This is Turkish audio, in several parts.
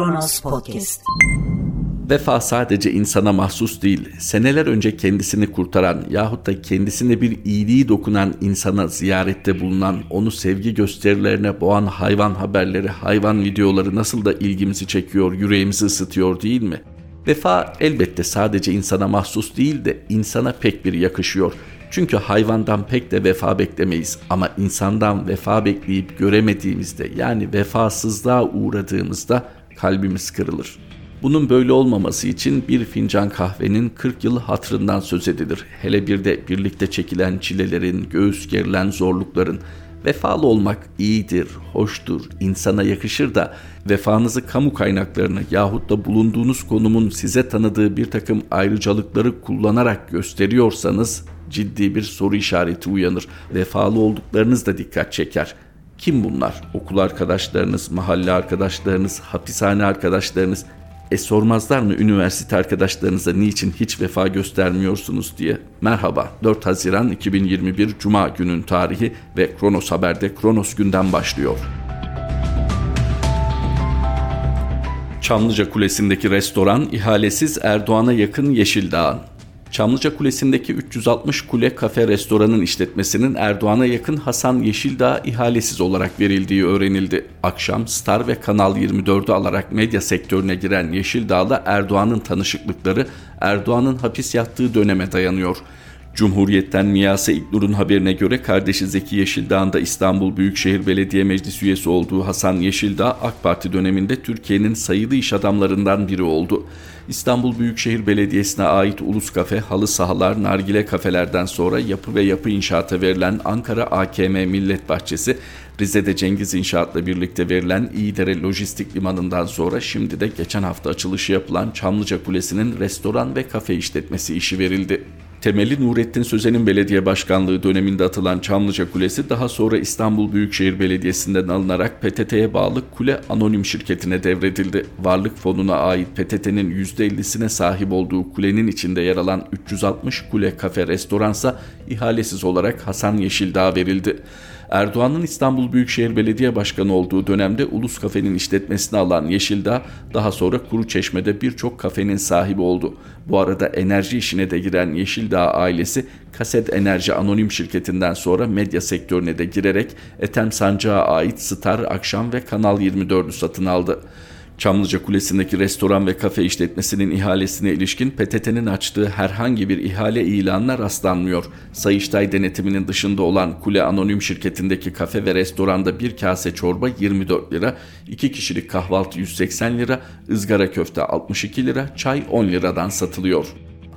Kronos Podcast. Vefa sadece insana mahsus değil, seneler önce kendisini kurtaran yahut da kendisine bir iyiliği dokunan insana ziyarette bulunan, onu sevgi gösterilerine boğan hayvan haberleri, hayvan videoları nasıl da ilgimizi çekiyor, yüreğimizi ısıtıyor değil mi? Vefa elbette sadece insana mahsus değil de insana pek bir yakışıyor. Çünkü hayvandan pek de vefa beklemeyiz ama insandan vefa bekleyip göremediğimizde yani vefasızlığa uğradığımızda kalbimiz kırılır. Bunun böyle olmaması için bir fincan kahvenin 40 yıl hatrından söz edilir. Hele bir de birlikte çekilen çilelerin, göğüs gerilen zorlukların. Vefalı olmak iyidir, hoştur, insana yakışır da vefanızı kamu kaynaklarını yahut da bulunduğunuz konumun size tanıdığı bir takım ayrıcalıkları kullanarak gösteriyorsanız ciddi bir soru işareti uyanır. Vefalı olduklarınız da dikkat çeker. Kim bunlar? Okul arkadaşlarınız, mahalle arkadaşlarınız, hapishane arkadaşlarınız. E sormazlar mı üniversite arkadaşlarınıza niçin hiç vefa göstermiyorsunuz diye. Merhaba 4 Haziran 2021 Cuma günün tarihi ve Kronos Haber'de Kronos günden başlıyor. Çamlıca Kulesi'ndeki restoran ihalesiz Erdoğan'a yakın Yeşildağ'ın. Çamlıca Kulesi'ndeki 360 Kule Kafe Restoran'ın işletmesinin Erdoğan'a yakın Hasan Yeşildağ ihalesiz olarak verildiği öğrenildi. Akşam Star ve Kanal 24'ü alarak medya sektörüne giren Yeşildağ'la Erdoğan'ın tanışıklıkları Erdoğan'ın hapis yattığı döneme dayanıyor. Cumhuriyet'ten Miyase İlknur'un haberine göre kardeşi Zeki Yeşildağ'ın da İstanbul Büyükşehir Belediye Meclisi üyesi olduğu Hasan Yeşildağ AK Parti döneminde Türkiye'nin sayılı iş adamlarından biri oldu. İstanbul Büyükşehir Belediyesi'ne ait Ulus Kafe, halı sahalar, nargile kafelerden sonra yapı ve yapı inşaata verilen Ankara AKM Millet Bahçesi, Rize'de Cengiz İnşaat'la birlikte verilen İyidere Lojistik Limanı'ndan sonra şimdi de geçen hafta açılışı yapılan Çamlıca Kulesi'nin restoran ve kafe işletmesi işi verildi. Temeli Nurettin Sözen'in belediye başkanlığı döneminde atılan Çamlıca Kulesi daha sonra İstanbul Büyükşehir Belediyesi'nden alınarak PTT'ye bağlı Kule Anonim şirketine devredildi. Varlık fonuna ait PTT'nin %50'sine sahip olduğu kulenin içinde yer alan 360 Kule Kafe Restoransa ihalesiz olarak Hasan Yeşildağ verildi. Erdoğan'ın İstanbul Büyükşehir Belediye Başkanı olduğu dönemde Ulus Kafe'nin işletmesini alan Yeşildağ daha sonra Kuru Çeşme'de birçok kafenin sahibi oldu. Bu arada enerji işine de giren Yeşildağ ailesi Kaset Enerji Anonim Şirketi'nden sonra medya sektörüne de girerek Etem Sancak'a ait Star, Akşam ve Kanal 24'ü satın aldı. Çamlıca Kulesi'ndeki restoran ve kafe işletmesinin ihalesine ilişkin PTT'nin açtığı herhangi bir ihale ilanına rastlanmıyor. Sayıştay denetiminin dışında olan Kule Anonim şirketindeki kafe ve restoranda bir kase çorba 24 lira, iki kişilik kahvaltı 180 lira, ızgara köfte 62 lira, çay 10 liradan satılıyor.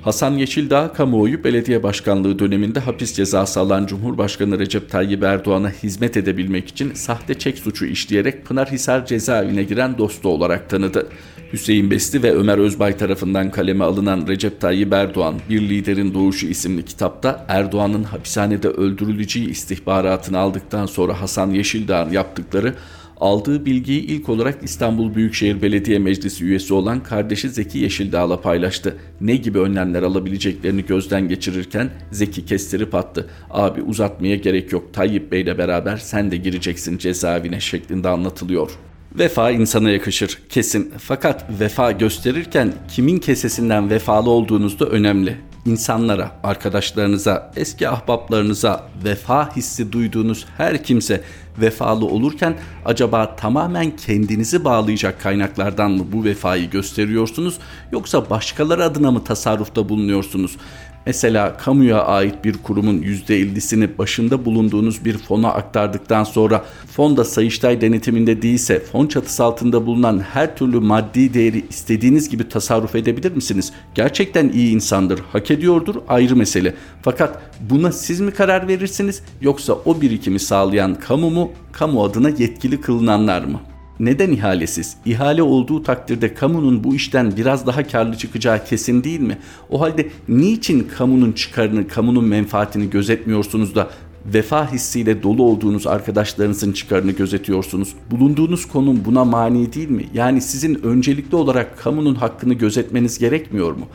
Hasan Yeşildağ kamuoyu belediye başkanlığı döneminde hapis cezası alan Cumhurbaşkanı Recep Tayyip Erdoğan'a hizmet edebilmek için sahte çek suçu işleyerek Pınarhisar cezaevine giren dostu olarak tanıdı. Hüseyin Besti ve Ömer Özbay tarafından kaleme alınan Recep Tayyip Erdoğan Bir Liderin Doğuşu isimli kitapta Erdoğan'ın hapishanede öldürüleceği istihbaratını aldıktan sonra Hasan Yeşildağ'ın yaptıkları aldığı bilgiyi ilk olarak İstanbul Büyükşehir Belediye Meclisi üyesi olan kardeşi Zeki Yeşildağ'la paylaştı. Ne gibi önlemler alabileceklerini gözden geçirirken Zeki kestirip attı. Abi uzatmaya gerek yok Tayyip Bey'le beraber sen de gireceksin cezaevine şeklinde anlatılıyor. Vefa insana yakışır kesin fakat vefa gösterirken kimin kesesinden vefalı olduğunuz da önemli insanlara, arkadaşlarınıza, eski ahbaplarınıza vefa hissi duyduğunuz her kimse vefalı olurken acaba tamamen kendinizi bağlayacak kaynaklardan mı bu vefayı gösteriyorsunuz yoksa başkaları adına mı tasarrufta bulunuyorsunuz? Mesela kamuya ait bir kurumun %50'sini başında bulunduğunuz bir fona aktardıktan sonra fonda Sayıştay denetiminde değilse fon çatısı altında bulunan her türlü maddi değeri istediğiniz gibi tasarruf edebilir misiniz? Gerçekten iyi insandır, hak ediyordur ayrı mesele. Fakat buna siz mi karar verirsiniz yoksa o birikimi sağlayan kamu mu, kamu adına yetkili kılınanlar mı? Neden ihalesiz? İhale olduğu takdirde kamunun bu işten biraz daha karlı çıkacağı kesin değil mi? O halde niçin kamunun çıkarını, kamunun menfaatini gözetmiyorsunuz da vefa hissiyle dolu olduğunuz arkadaşlarınızın çıkarını gözetiyorsunuz. Bulunduğunuz konum buna mani değil mi? Yani sizin öncelikli olarak kamunun hakkını gözetmeniz gerekmiyor mu?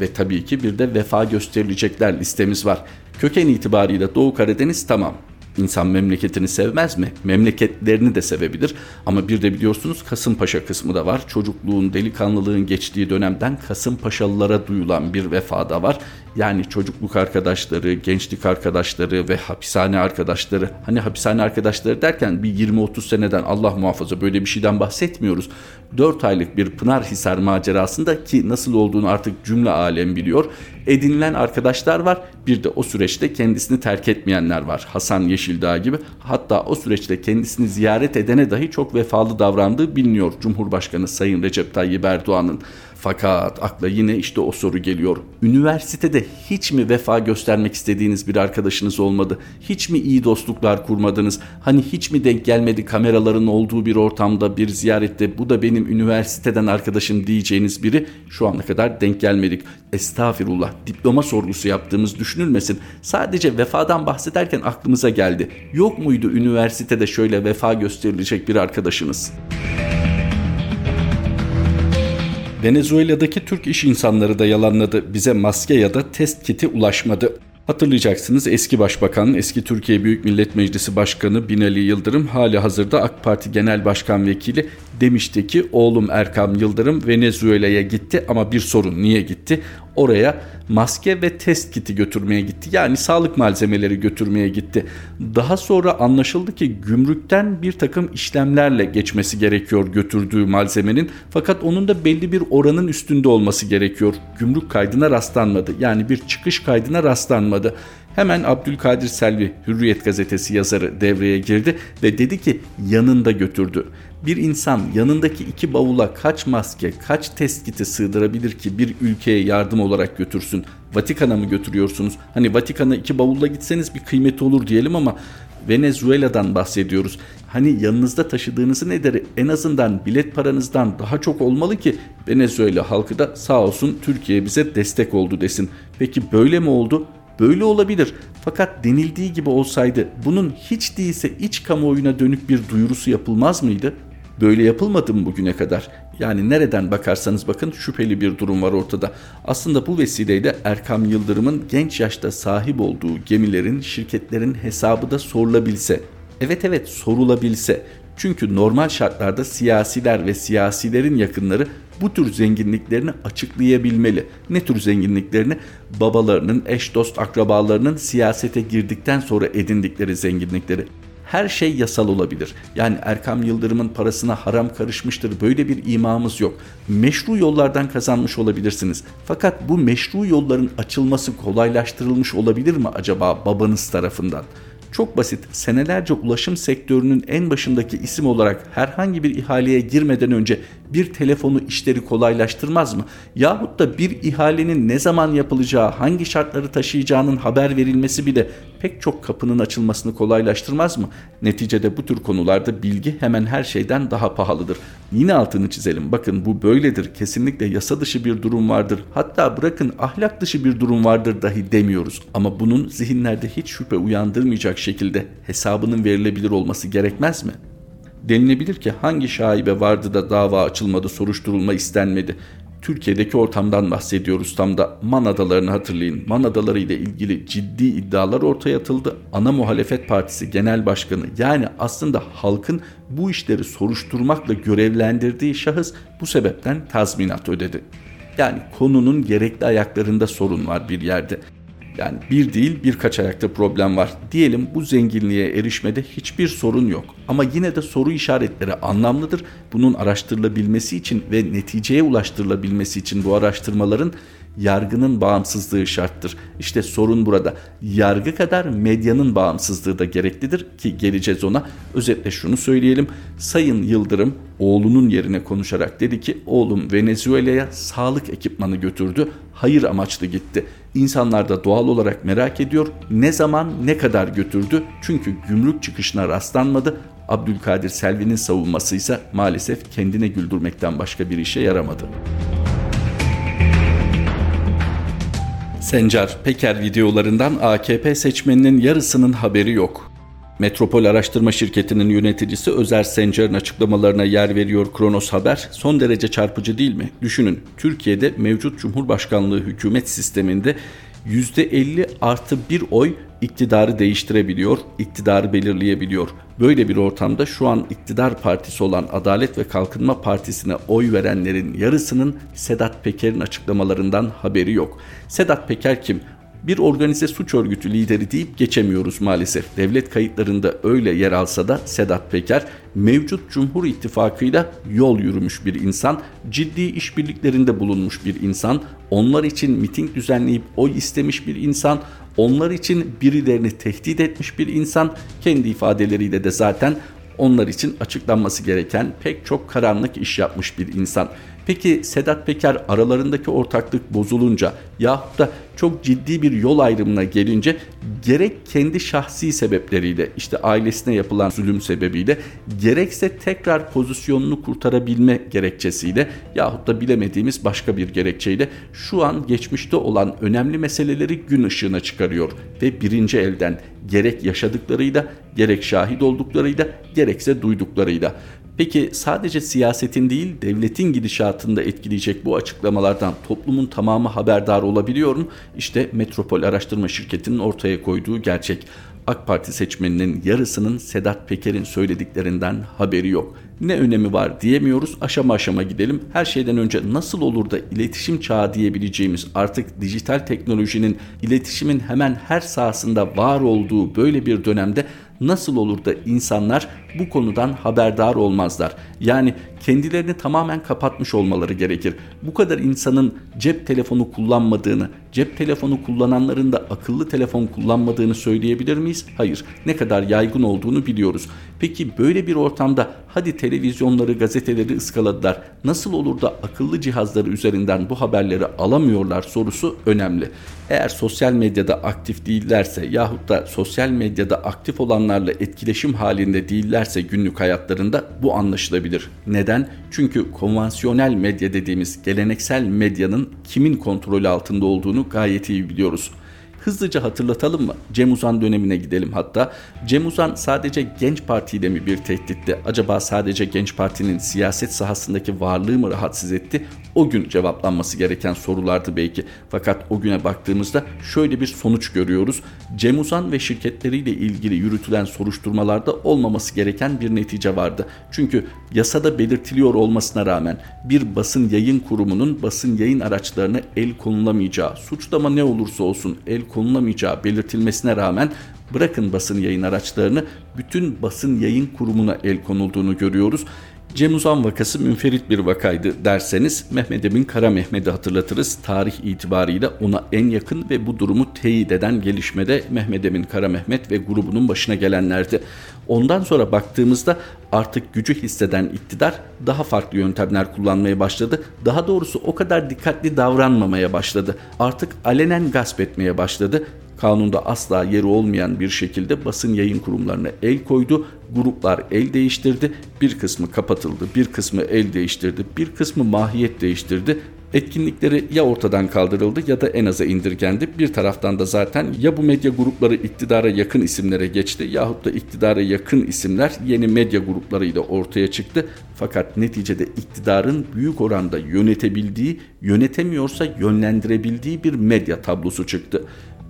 Ve tabii ki bir de vefa gösterilecekler listemiz var. Köken itibariyle Doğu Karadeniz tamam. İnsan memleketini sevmez mi? Memleketlerini de sevebilir. Ama bir de biliyorsunuz Kasımpaşa kısmı da var. Çocukluğun, delikanlılığın geçtiği dönemden Kasımpaşalılara duyulan bir vefada var. Yani çocukluk arkadaşları, gençlik arkadaşları ve hapishane arkadaşları. Hani hapishane arkadaşları derken bir 20-30 seneden Allah muhafaza böyle bir şeyden bahsetmiyoruz. 4 aylık bir Pınarhisar macerasında ki nasıl olduğunu artık cümle alem biliyor. Edinilen arkadaşlar var. Bir de o süreçte kendisini terk etmeyenler var. Hasan Yeşildağ gibi. Hatta o süreçte kendisini ziyaret edene dahi çok vefalı davrandığı biliniyor Cumhurbaşkanı Sayın Recep Tayyip Erdoğan'ın. Fakat akla yine işte o soru geliyor. Üniversitede hiç mi vefa göstermek istediğiniz bir arkadaşınız olmadı? Hiç mi iyi dostluklar kurmadınız? Hani hiç mi denk gelmedi kameraların olduğu bir ortamda bir ziyarette bu da benim üniversiteden arkadaşım diyeceğiniz biri şu ana kadar denk gelmedik. Estağfirullah diploma sorgusu yaptığımız düşünülmesin. Sadece vefadan bahsederken aklımıza geldi. Yok muydu üniversitede şöyle vefa gösterilecek bir arkadaşınız? Venezuela'daki Türk iş insanları da yalanladı. Bize maske ya da test kiti ulaşmadı. Hatırlayacaksınız eski başbakan, eski Türkiye Büyük Millet Meclisi Başkanı Binali Yıldırım hali hazırda AK Parti Genel Başkan Vekili demişti ki oğlum Erkam Yıldırım Venezuela'ya gitti ama bir sorun niye gitti? Oraya maske ve test kiti götürmeye gitti. Yani sağlık malzemeleri götürmeye gitti. Daha sonra anlaşıldı ki gümrükten bir takım işlemlerle geçmesi gerekiyor götürdüğü malzemenin. Fakat onun da belli bir oranın üstünde olması gerekiyor. Gümrük kaydına rastlanmadı. Yani bir çıkış kaydına rastlanmadı. Hemen Abdülkadir Selvi Hürriyet gazetesi yazarı devreye girdi ve dedi ki yanında götürdü. Bir insan yanındaki iki bavula kaç maske, kaç test kiti sığdırabilir ki bir ülkeye yardım olarak götürsün? Vatikan'a mı götürüyorsunuz? Hani Vatikan'a iki bavulla gitseniz bir kıymeti olur diyelim ama Venezuela'dan bahsediyoruz. Hani yanınızda taşıdığınızın ederi en azından bilet paranızdan daha çok olmalı ki Venezuela halkı da sağ olsun Türkiye bize destek oldu desin. Peki böyle mi oldu? Böyle olabilir. Fakat denildiği gibi olsaydı bunun hiç değilse iç kamuoyuna dönük bir duyurusu yapılmaz mıydı? Böyle yapılmadı mı bugüne kadar? Yani nereden bakarsanız bakın şüpheli bir durum var ortada. Aslında bu vesileyle Erkam Yıldırım'ın genç yaşta sahip olduğu gemilerin, şirketlerin hesabı da sorulabilse. Evet evet sorulabilse. Çünkü normal şartlarda siyasiler ve siyasilerin yakınları bu tür zenginliklerini açıklayabilmeli. Ne tür zenginliklerini? Babalarının, eş dost akrabalarının siyasete girdikten sonra edindikleri zenginlikleri her şey yasal olabilir. Yani Erkam Yıldırım'ın parasına haram karışmıştır böyle bir imamız yok. Meşru yollardan kazanmış olabilirsiniz. Fakat bu meşru yolların açılması kolaylaştırılmış olabilir mi acaba babanız tarafından? Çok basit. Senelerce ulaşım sektörünün en başındaki isim olarak herhangi bir ihaleye girmeden önce bir telefonu işleri kolaylaştırmaz mı? Yahut da bir ihalenin ne zaman yapılacağı, hangi şartları taşıyacağının haber verilmesi bile pek çok kapının açılmasını kolaylaştırmaz mı? Neticede bu tür konularda bilgi hemen her şeyden daha pahalıdır. Yine altını çizelim. Bakın bu böyledir. Kesinlikle yasa dışı bir durum vardır. Hatta bırakın ahlak dışı bir durum vardır dahi demiyoruz. Ama bunun zihinlerde hiç şüphe uyandırmayacak şekilde hesabının verilebilir olması gerekmez mi? Denilebilir ki hangi şaibe vardı da dava açılmadı, soruşturulma istenmedi. Türkiye'deki ortamdan bahsediyoruz tam da Man Adalarını hatırlayın. Man Adaları ile ilgili ciddi iddialar ortaya atıldı. Ana Muhalefet Partisi Genel Başkanı yani aslında halkın bu işleri soruşturmakla görevlendirdiği şahıs bu sebepten tazminat ödedi. Yani konunun gerekli ayaklarında sorun var bir yerde. Yani bir değil birkaç ayakta problem var. Diyelim bu zenginliğe erişmede hiçbir sorun yok. Ama yine de soru işaretleri anlamlıdır. Bunun araştırılabilmesi için ve neticeye ulaştırılabilmesi için bu araştırmaların yargının bağımsızlığı şarttır. İşte sorun burada. Yargı kadar medyanın bağımsızlığı da gereklidir ki geleceğiz ona. Özetle şunu söyleyelim. Sayın Yıldırım oğlunun yerine konuşarak dedi ki oğlum Venezuela'ya sağlık ekipmanı götürdü. Hayır amaçlı gitti. İnsanlar da doğal olarak merak ediyor ne zaman ne kadar götürdü çünkü gümrük çıkışına rastlanmadı. Abdülkadir Selvi'nin savunması ise maalesef kendine güldürmekten başka bir işe yaramadı. Sencar Peker videolarından AKP seçmeninin yarısının haberi yok. Metropol Araştırma Şirketi'nin yöneticisi Özer Sencar'ın açıklamalarına yer veriyor Kronos Haber. Son derece çarpıcı değil mi? Düşünün Türkiye'de mevcut Cumhurbaşkanlığı hükümet sisteminde %50 artı bir oy iktidarı değiştirebiliyor, iktidarı belirleyebiliyor. Böyle bir ortamda şu an iktidar partisi olan Adalet ve Kalkınma Partisi'ne oy verenlerin yarısının Sedat Peker'in açıklamalarından haberi yok. Sedat Peker kim? Bir organize suç örgütü lideri deyip geçemiyoruz maalesef. Devlet kayıtlarında öyle yer alsa da Sedat Peker mevcut Cumhur İttifakı'yla yol yürümüş bir insan, ciddi işbirliklerinde bulunmuş bir insan, onlar için miting düzenleyip oy istemiş bir insan, onlar için birilerini tehdit etmiş bir insan, kendi ifadeleriyle de zaten onlar için açıklanması gereken pek çok karanlık iş yapmış bir insan. Peki Sedat Peker aralarındaki ortaklık bozulunca yahut da çok ciddi bir yol ayrımına gelince gerek kendi şahsi sebepleriyle işte ailesine yapılan zulüm sebebiyle gerekse tekrar pozisyonunu kurtarabilme gerekçesiyle yahut da bilemediğimiz başka bir gerekçeyle şu an geçmişte olan önemli meseleleri gün ışığına çıkarıyor ve birinci elden gerek yaşadıklarıyla gerek şahit olduklarıyla gerekse duyduklarıyla Peki sadece siyasetin değil devletin gidişatını da etkileyecek bu açıklamalardan toplumun tamamı haberdar olabiliyor mu? İşte Metropol Araştırma Şirketi'nin ortaya koyduğu gerçek. AK Parti seçmeninin yarısının Sedat Peker'in söylediklerinden haberi yok. Ne önemi var diyemiyoruz. Aşama aşama gidelim. Her şeyden önce nasıl olur da iletişim çağı diyebileceğimiz artık dijital teknolojinin iletişimin hemen her sahasında var olduğu böyle bir dönemde nasıl olur da insanlar bu konudan haberdar olmazlar? Yani kendilerini tamamen kapatmış olmaları gerekir. Bu kadar insanın cep telefonu kullanmadığını, cep telefonu kullananların da akıllı telefon kullanmadığını söyleyebilir miyiz? Hayır. Ne kadar yaygın olduğunu biliyoruz. Peki böyle bir ortamda hadi televizyonları, gazeteleri ıskaladılar. Nasıl olur da akıllı cihazları üzerinden bu haberleri alamıyorlar sorusu önemli. Eğer sosyal medyada aktif değillerse yahut da sosyal medyada aktif olanlarla etkileşim halinde değillerse günlük hayatlarında bu anlaşılabilir. Neden? Çünkü konvansiyonel medya dediğimiz geleneksel medyanın kimin kontrolü altında olduğunu gayet iyi biliyoruz. Hızlıca hatırlatalım mı? Cem Uzan dönemine gidelim hatta. Cem Uzan sadece Genç Parti'yle mi bir tehditti? Acaba sadece Genç Parti'nin siyaset sahasındaki varlığı mı rahatsız etti? O gün cevaplanması gereken sorulardı belki. Fakat o güne baktığımızda şöyle bir sonuç görüyoruz. Cem Uzan ve şirketleriyle ilgili yürütülen soruşturmalarda olmaması gereken bir netice vardı. Çünkü yasada belirtiliyor olmasına rağmen bir basın yayın kurumunun basın yayın araçlarına el konulamayacağı, suçlama ne olursa olsun el konulamayacağı belirtilmesine rağmen bırakın basın yayın araçlarını bütün basın yayın kurumuna el konulduğunu görüyoruz. Cem Uzan vakası münferit bir vakaydı derseniz Mehmet Emin Kara Mehmet'i hatırlatırız. Tarih itibariyle ona en yakın ve bu durumu teyit eden gelişmede Mehmet Emin Kara Mehmet ve grubunun başına gelenlerdi. Ondan sonra baktığımızda artık gücü hisseden iktidar daha farklı yöntemler kullanmaya başladı. Daha doğrusu o kadar dikkatli davranmamaya başladı. Artık alenen gasp etmeye başladı kanunda asla yeri olmayan bir şekilde basın yayın kurumlarına el koydu. Gruplar el değiştirdi. Bir kısmı kapatıldı, bir kısmı el değiştirdi, bir kısmı mahiyet değiştirdi. Etkinlikleri ya ortadan kaldırıldı ya da en aza indirgendi. Bir taraftan da zaten ya bu medya grupları iktidara yakın isimlere geçti yahut da iktidara yakın isimler yeni medya gruplarıyla ortaya çıktı. Fakat neticede iktidarın büyük oranda yönetebildiği, yönetemiyorsa yönlendirebildiği bir medya tablosu çıktı.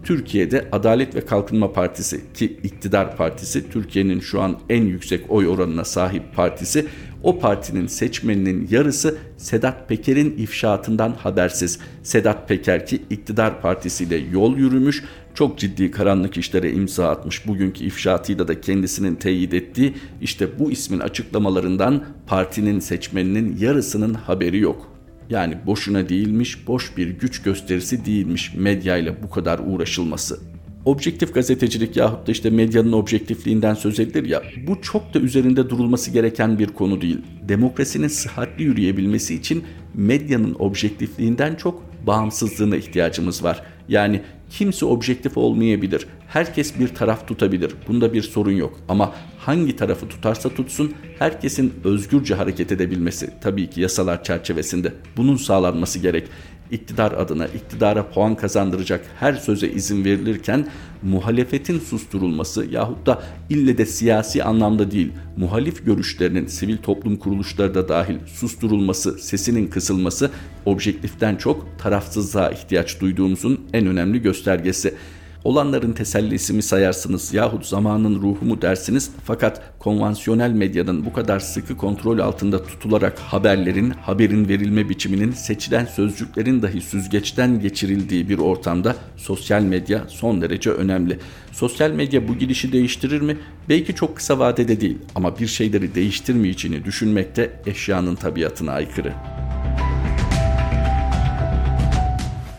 Türkiye'de Adalet ve Kalkınma Partisi ki iktidar partisi Türkiye'nin şu an en yüksek oy oranına sahip partisi o partinin seçmeninin yarısı Sedat Peker'in ifşaatından habersiz. Sedat Peker ki iktidar partisiyle yol yürümüş, çok ciddi karanlık işlere imza atmış. Bugünkü ifşaatıyla da kendisinin teyit ettiği işte bu ismin açıklamalarından partinin seçmeninin yarısının haberi yok. Yani boşuna değilmiş, boş bir güç gösterisi değilmiş medyayla bu kadar uğraşılması. Objektif gazetecilik yahut da işte medyanın objektifliğinden söz edilir ya bu çok da üzerinde durulması gereken bir konu değil. Demokrasinin sıhhatli yürüyebilmesi için medyanın objektifliğinden çok bağımsızlığına ihtiyacımız var. Yani kimse objektif olmayabilir. Herkes bir taraf tutabilir. Bunda bir sorun yok. Ama hangi tarafı tutarsa tutsun herkesin özgürce hareket edebilmesi tabii ki yasalar çerçevesinde bunun sağlanması gerek iktidar adına iktidara puan kazandıracak her söze izin verilirken muhalefetin susturulması yahut da ille de siyasi anlamda değil muhalif görüşlerinin sivil toplum kuruluşları da dahil susturulması, sesinin kısılması objektiften çok tarafsızlığa ihtiyaç duyduğumuzun en önemli göstergesi. Olanların tesellisi mi sayarsınız yahut zamanın ruhu mu dersiniz fakat konvansiyonel medyanın bu kadar sıkı kontrol altında tutularak haberlerin, haberin verilme biçiminin, seçilen sözcüklerin dahi süzgeçten geçirildiği bir ortamda sosyal medya son derece önemli. Sosyal medya bu gidişi değiştirir mi? Belki çok kısa vadede değil ama bir şeyleri değiştirmeyeceğini düşünmek de eşyanın tabiatına aykırı.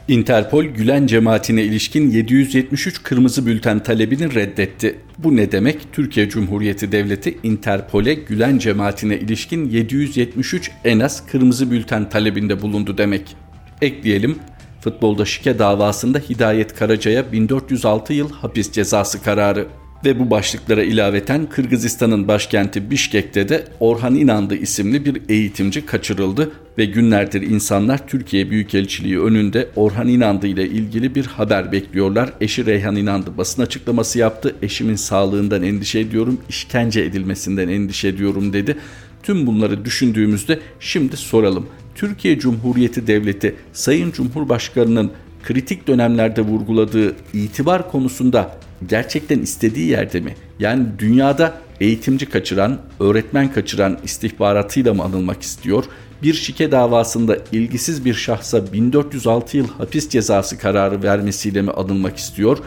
Interpol Gülen cemaatine ilişkin 773 kırmızı bülten talebini reddetti. Bu ne demek? Türkiye Cumhuriyeti Devleti Interpol'e Gülen cemaatine ilişkin 773 en az kırmızı bülten talebinde bulundu demek. Ekleyelim, futbolda şike davasında Hidayet Karaca'ya 1406 yıl hapis cezası kararı. Ve bu başlıklara ilaveten Kırgızistan'ın başkenti Bişkek'te de Orhan İnandı isimli bir eğitimci kaçırıldı ve günlerdir insanlar Türkiye Büyükelçiliği önünde Orhan İnandı ile ilgili bir haber bekliyorlar. Eşi Reyhan İnandı basın açıklaması yaptı. Eşimin sağlığından endişe ediyorum, işkence edilmesinden endişe ediyorum dedi. Tüm bunları düşündüğümüzde şimdi soralım. Türkiye Cumhuriyeti Devleti Sayın Cumhurbaşkanı'nın kritik dönemlerde vurguladığı itibar konusunda gerçekten istediği yerde mi? Yani dünyada eğitimci kaçıran, öğretmen kaçıran istihbaratıyla mı anılmak istiyor? Bir şike davasında ilgisiz bir şahsa 1406 yıl hapis cezası kararı vermesiyle mi anılmak istiyor?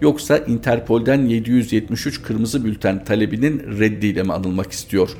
Yoksa Interpol'den 773 kırmızı bülten talebinin reddiyle mi anılmak istiyor?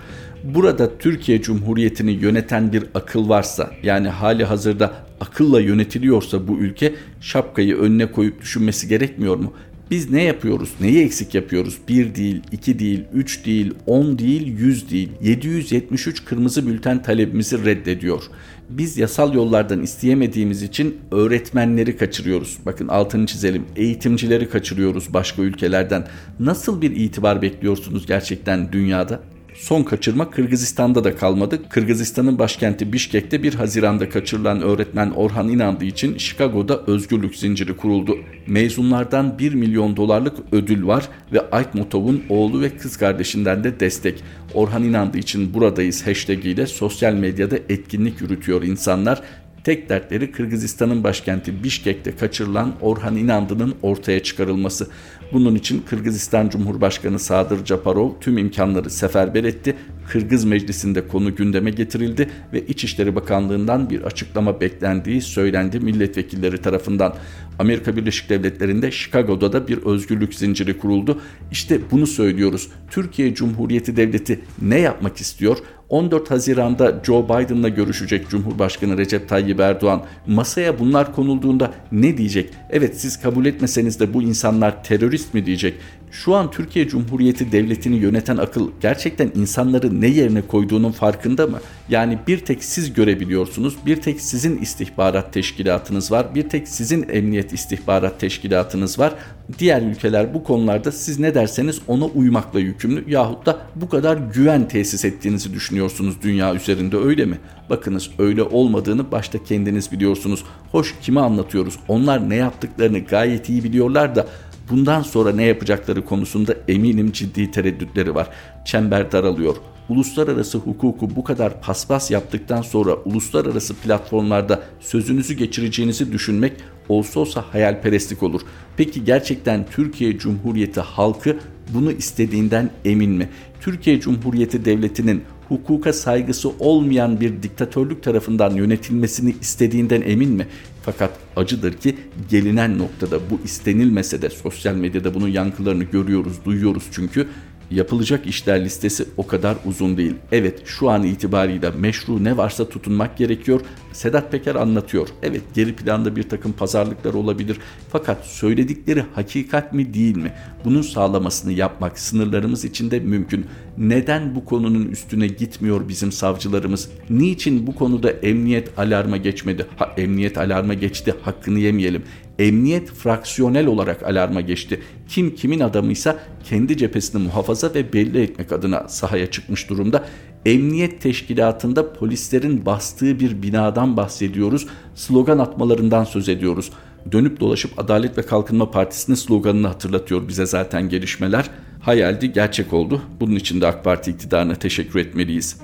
Burada Türkiye Cumhuriyeti'ni yöneten bir akıl varsa yani hali hazırda akılla yönetiliyorsa bu ülke şapkayı önüne koyup düşünmesi gerekmiyor mu? Biz ne yapıyoruz? Neyi eksik yapıyoruz? 1 değil, 2 değil, 3 değil, 10 değil, 100 değil. 773 kırmızı bülten talebimizi reddediyor. Biz yasal yollardan isteyemediğimiz için öğretmenleri kaçırıyoruz. Bakın altını çizelim. Eğitimcileri kaçırıyoruz başka ülkelerden. Nasıl bir itibar bekliyorsunuz gerçekten dünyada? Son kaçırma Kırgızistan'da da kalmadı. Kırgızistan'ın başkenti Bişkek'te 1 Haziran'da kaçırılan öğretmen Orhan İnandı için Chicago'da özgürlük zinciri kuruldu. Mezunlardan 1 milyon dolarlık ödül var ve Aytmotov'un oğlu ve kız kardeşinden de destek. Orhan İnandı için buradayız hashtag ile sosyal medyada etkinlik yürütüyor insanlar. Tek dertleri Kırgızistan'ın başkenti Bişkek'te kaçırılan Orhan İnandı'nın ortaya çıkarılması. Bunun için Kırgızistan Cumhurbaşkanı Sadır Japarov tüm imkanları seferber etti. Kırgız Meclisi'nde konu gündeme getirildi ve İçişleri Bakanlığı'ndan bir açıklama beklendiği söylendi milletvekilleri tarafından. Amerika Birleşik Devletleri'nde Chicago'da da bir özgürlük zinciri kuruldu. İşte bunu söylüyoruz. Türkiye Cumhuriyeti Devleti ne yapmak istiyor? 14 Haziran'da Joe Biden'la görüşecek Cumhurbaşkanı Recep Tayyip Erdoğan. Masaya bunlar konulduğunda ne diyecek? Evet siz kabul etmeseniz de bu insanlar terörist mi diyecek? Şu an Türkiye Cumhuriyeti Devleti'ni yöneten akıl gerçekten insanları ne yerine koyduğunun farkında mı? Yani bir tek siz görebiliyorsunuz, bir tek sizin istihbarat teşkilatınız var, bir tek sizin emniyet istihbarat teşkilatınız var. Diğer ülkeler bu konularda siz ne derseniz ona uymakla yükümlü yahut da bu kadar güven tesis ettiğinizi düşünüyorsunuz dünya üzerinde öyle mi? Bakınız öyle olmadığını başta kendiniz biliyorsunuz. Hoş kime anlatıyoruz? Onlar ne yaptıklarını gayet iyi biliyorlar da bundan sonra ne yapacakları konusunda eminim ciddi tereddütleri var. Çember daralıyor. Uluslararası hukuku bu kadar paspas yaptıktan sonra uluslararası platformlarda sözünüzü geçireceğinizi düşünmek olsa olsa hayalperestlik olur. Peki gerçekten Türkiye Cumhuriyeti halkı bunu istediğinden emin mi? Türkiye Cumhuriyeti Devleti'nin hukuka saygısı olmayan bir diktatörlük tarafından yönetilmesini istediğinden emin mi? Fakat acıdır ki gelinen noktada bu istenilmese de sosyal medyada bunun yankılarını görüyoruz, duyuyoruz çünkü yapılacak işler listesi o kadar uzun değil. Evet şu an itibariyle meşru ne varsa tutunmak gerekiyor. Sedat Peker anlatıyor. Evet geri planda bir takım pazarlıklar olabilir. Fakat söyledikleri hakikat mi değil mi? Bunun sağlamasını yapmak sınırlarımız içinde mümkün. Neden bu konunun üstüne gitmiyor bizim savcılarımız? Niçin bu konuda emniyet alarma geçmedi? Ha, emniyet alarma geçti hakkını yemeyelim emniyet fraksiyonel olarak alarma geçti. Kim kimin adamıysa kendi cephesini muhafaza ve belli etmek adına sahaya çıkmış durumda. Emniyet teşkilatında polislerin bastığı bir binadan bahsediyoruz. Slogan atmalarından söz ediyoruz. Dönüp dolaşıp Adalet ve Kalkınma Partisi'nin sloganını hatırlatıyor bize zaten gelişmeler. Hayaldi gerçek oldu. Bunun için de AK Parti iktidarına teşekkür etmeliyiz.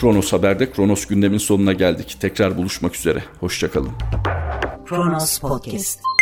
Kronos Haber'de Kronos gündemin sonuna geldik. Tekrar buluşmak üzere. Hoşçakalın. Kronos Podcast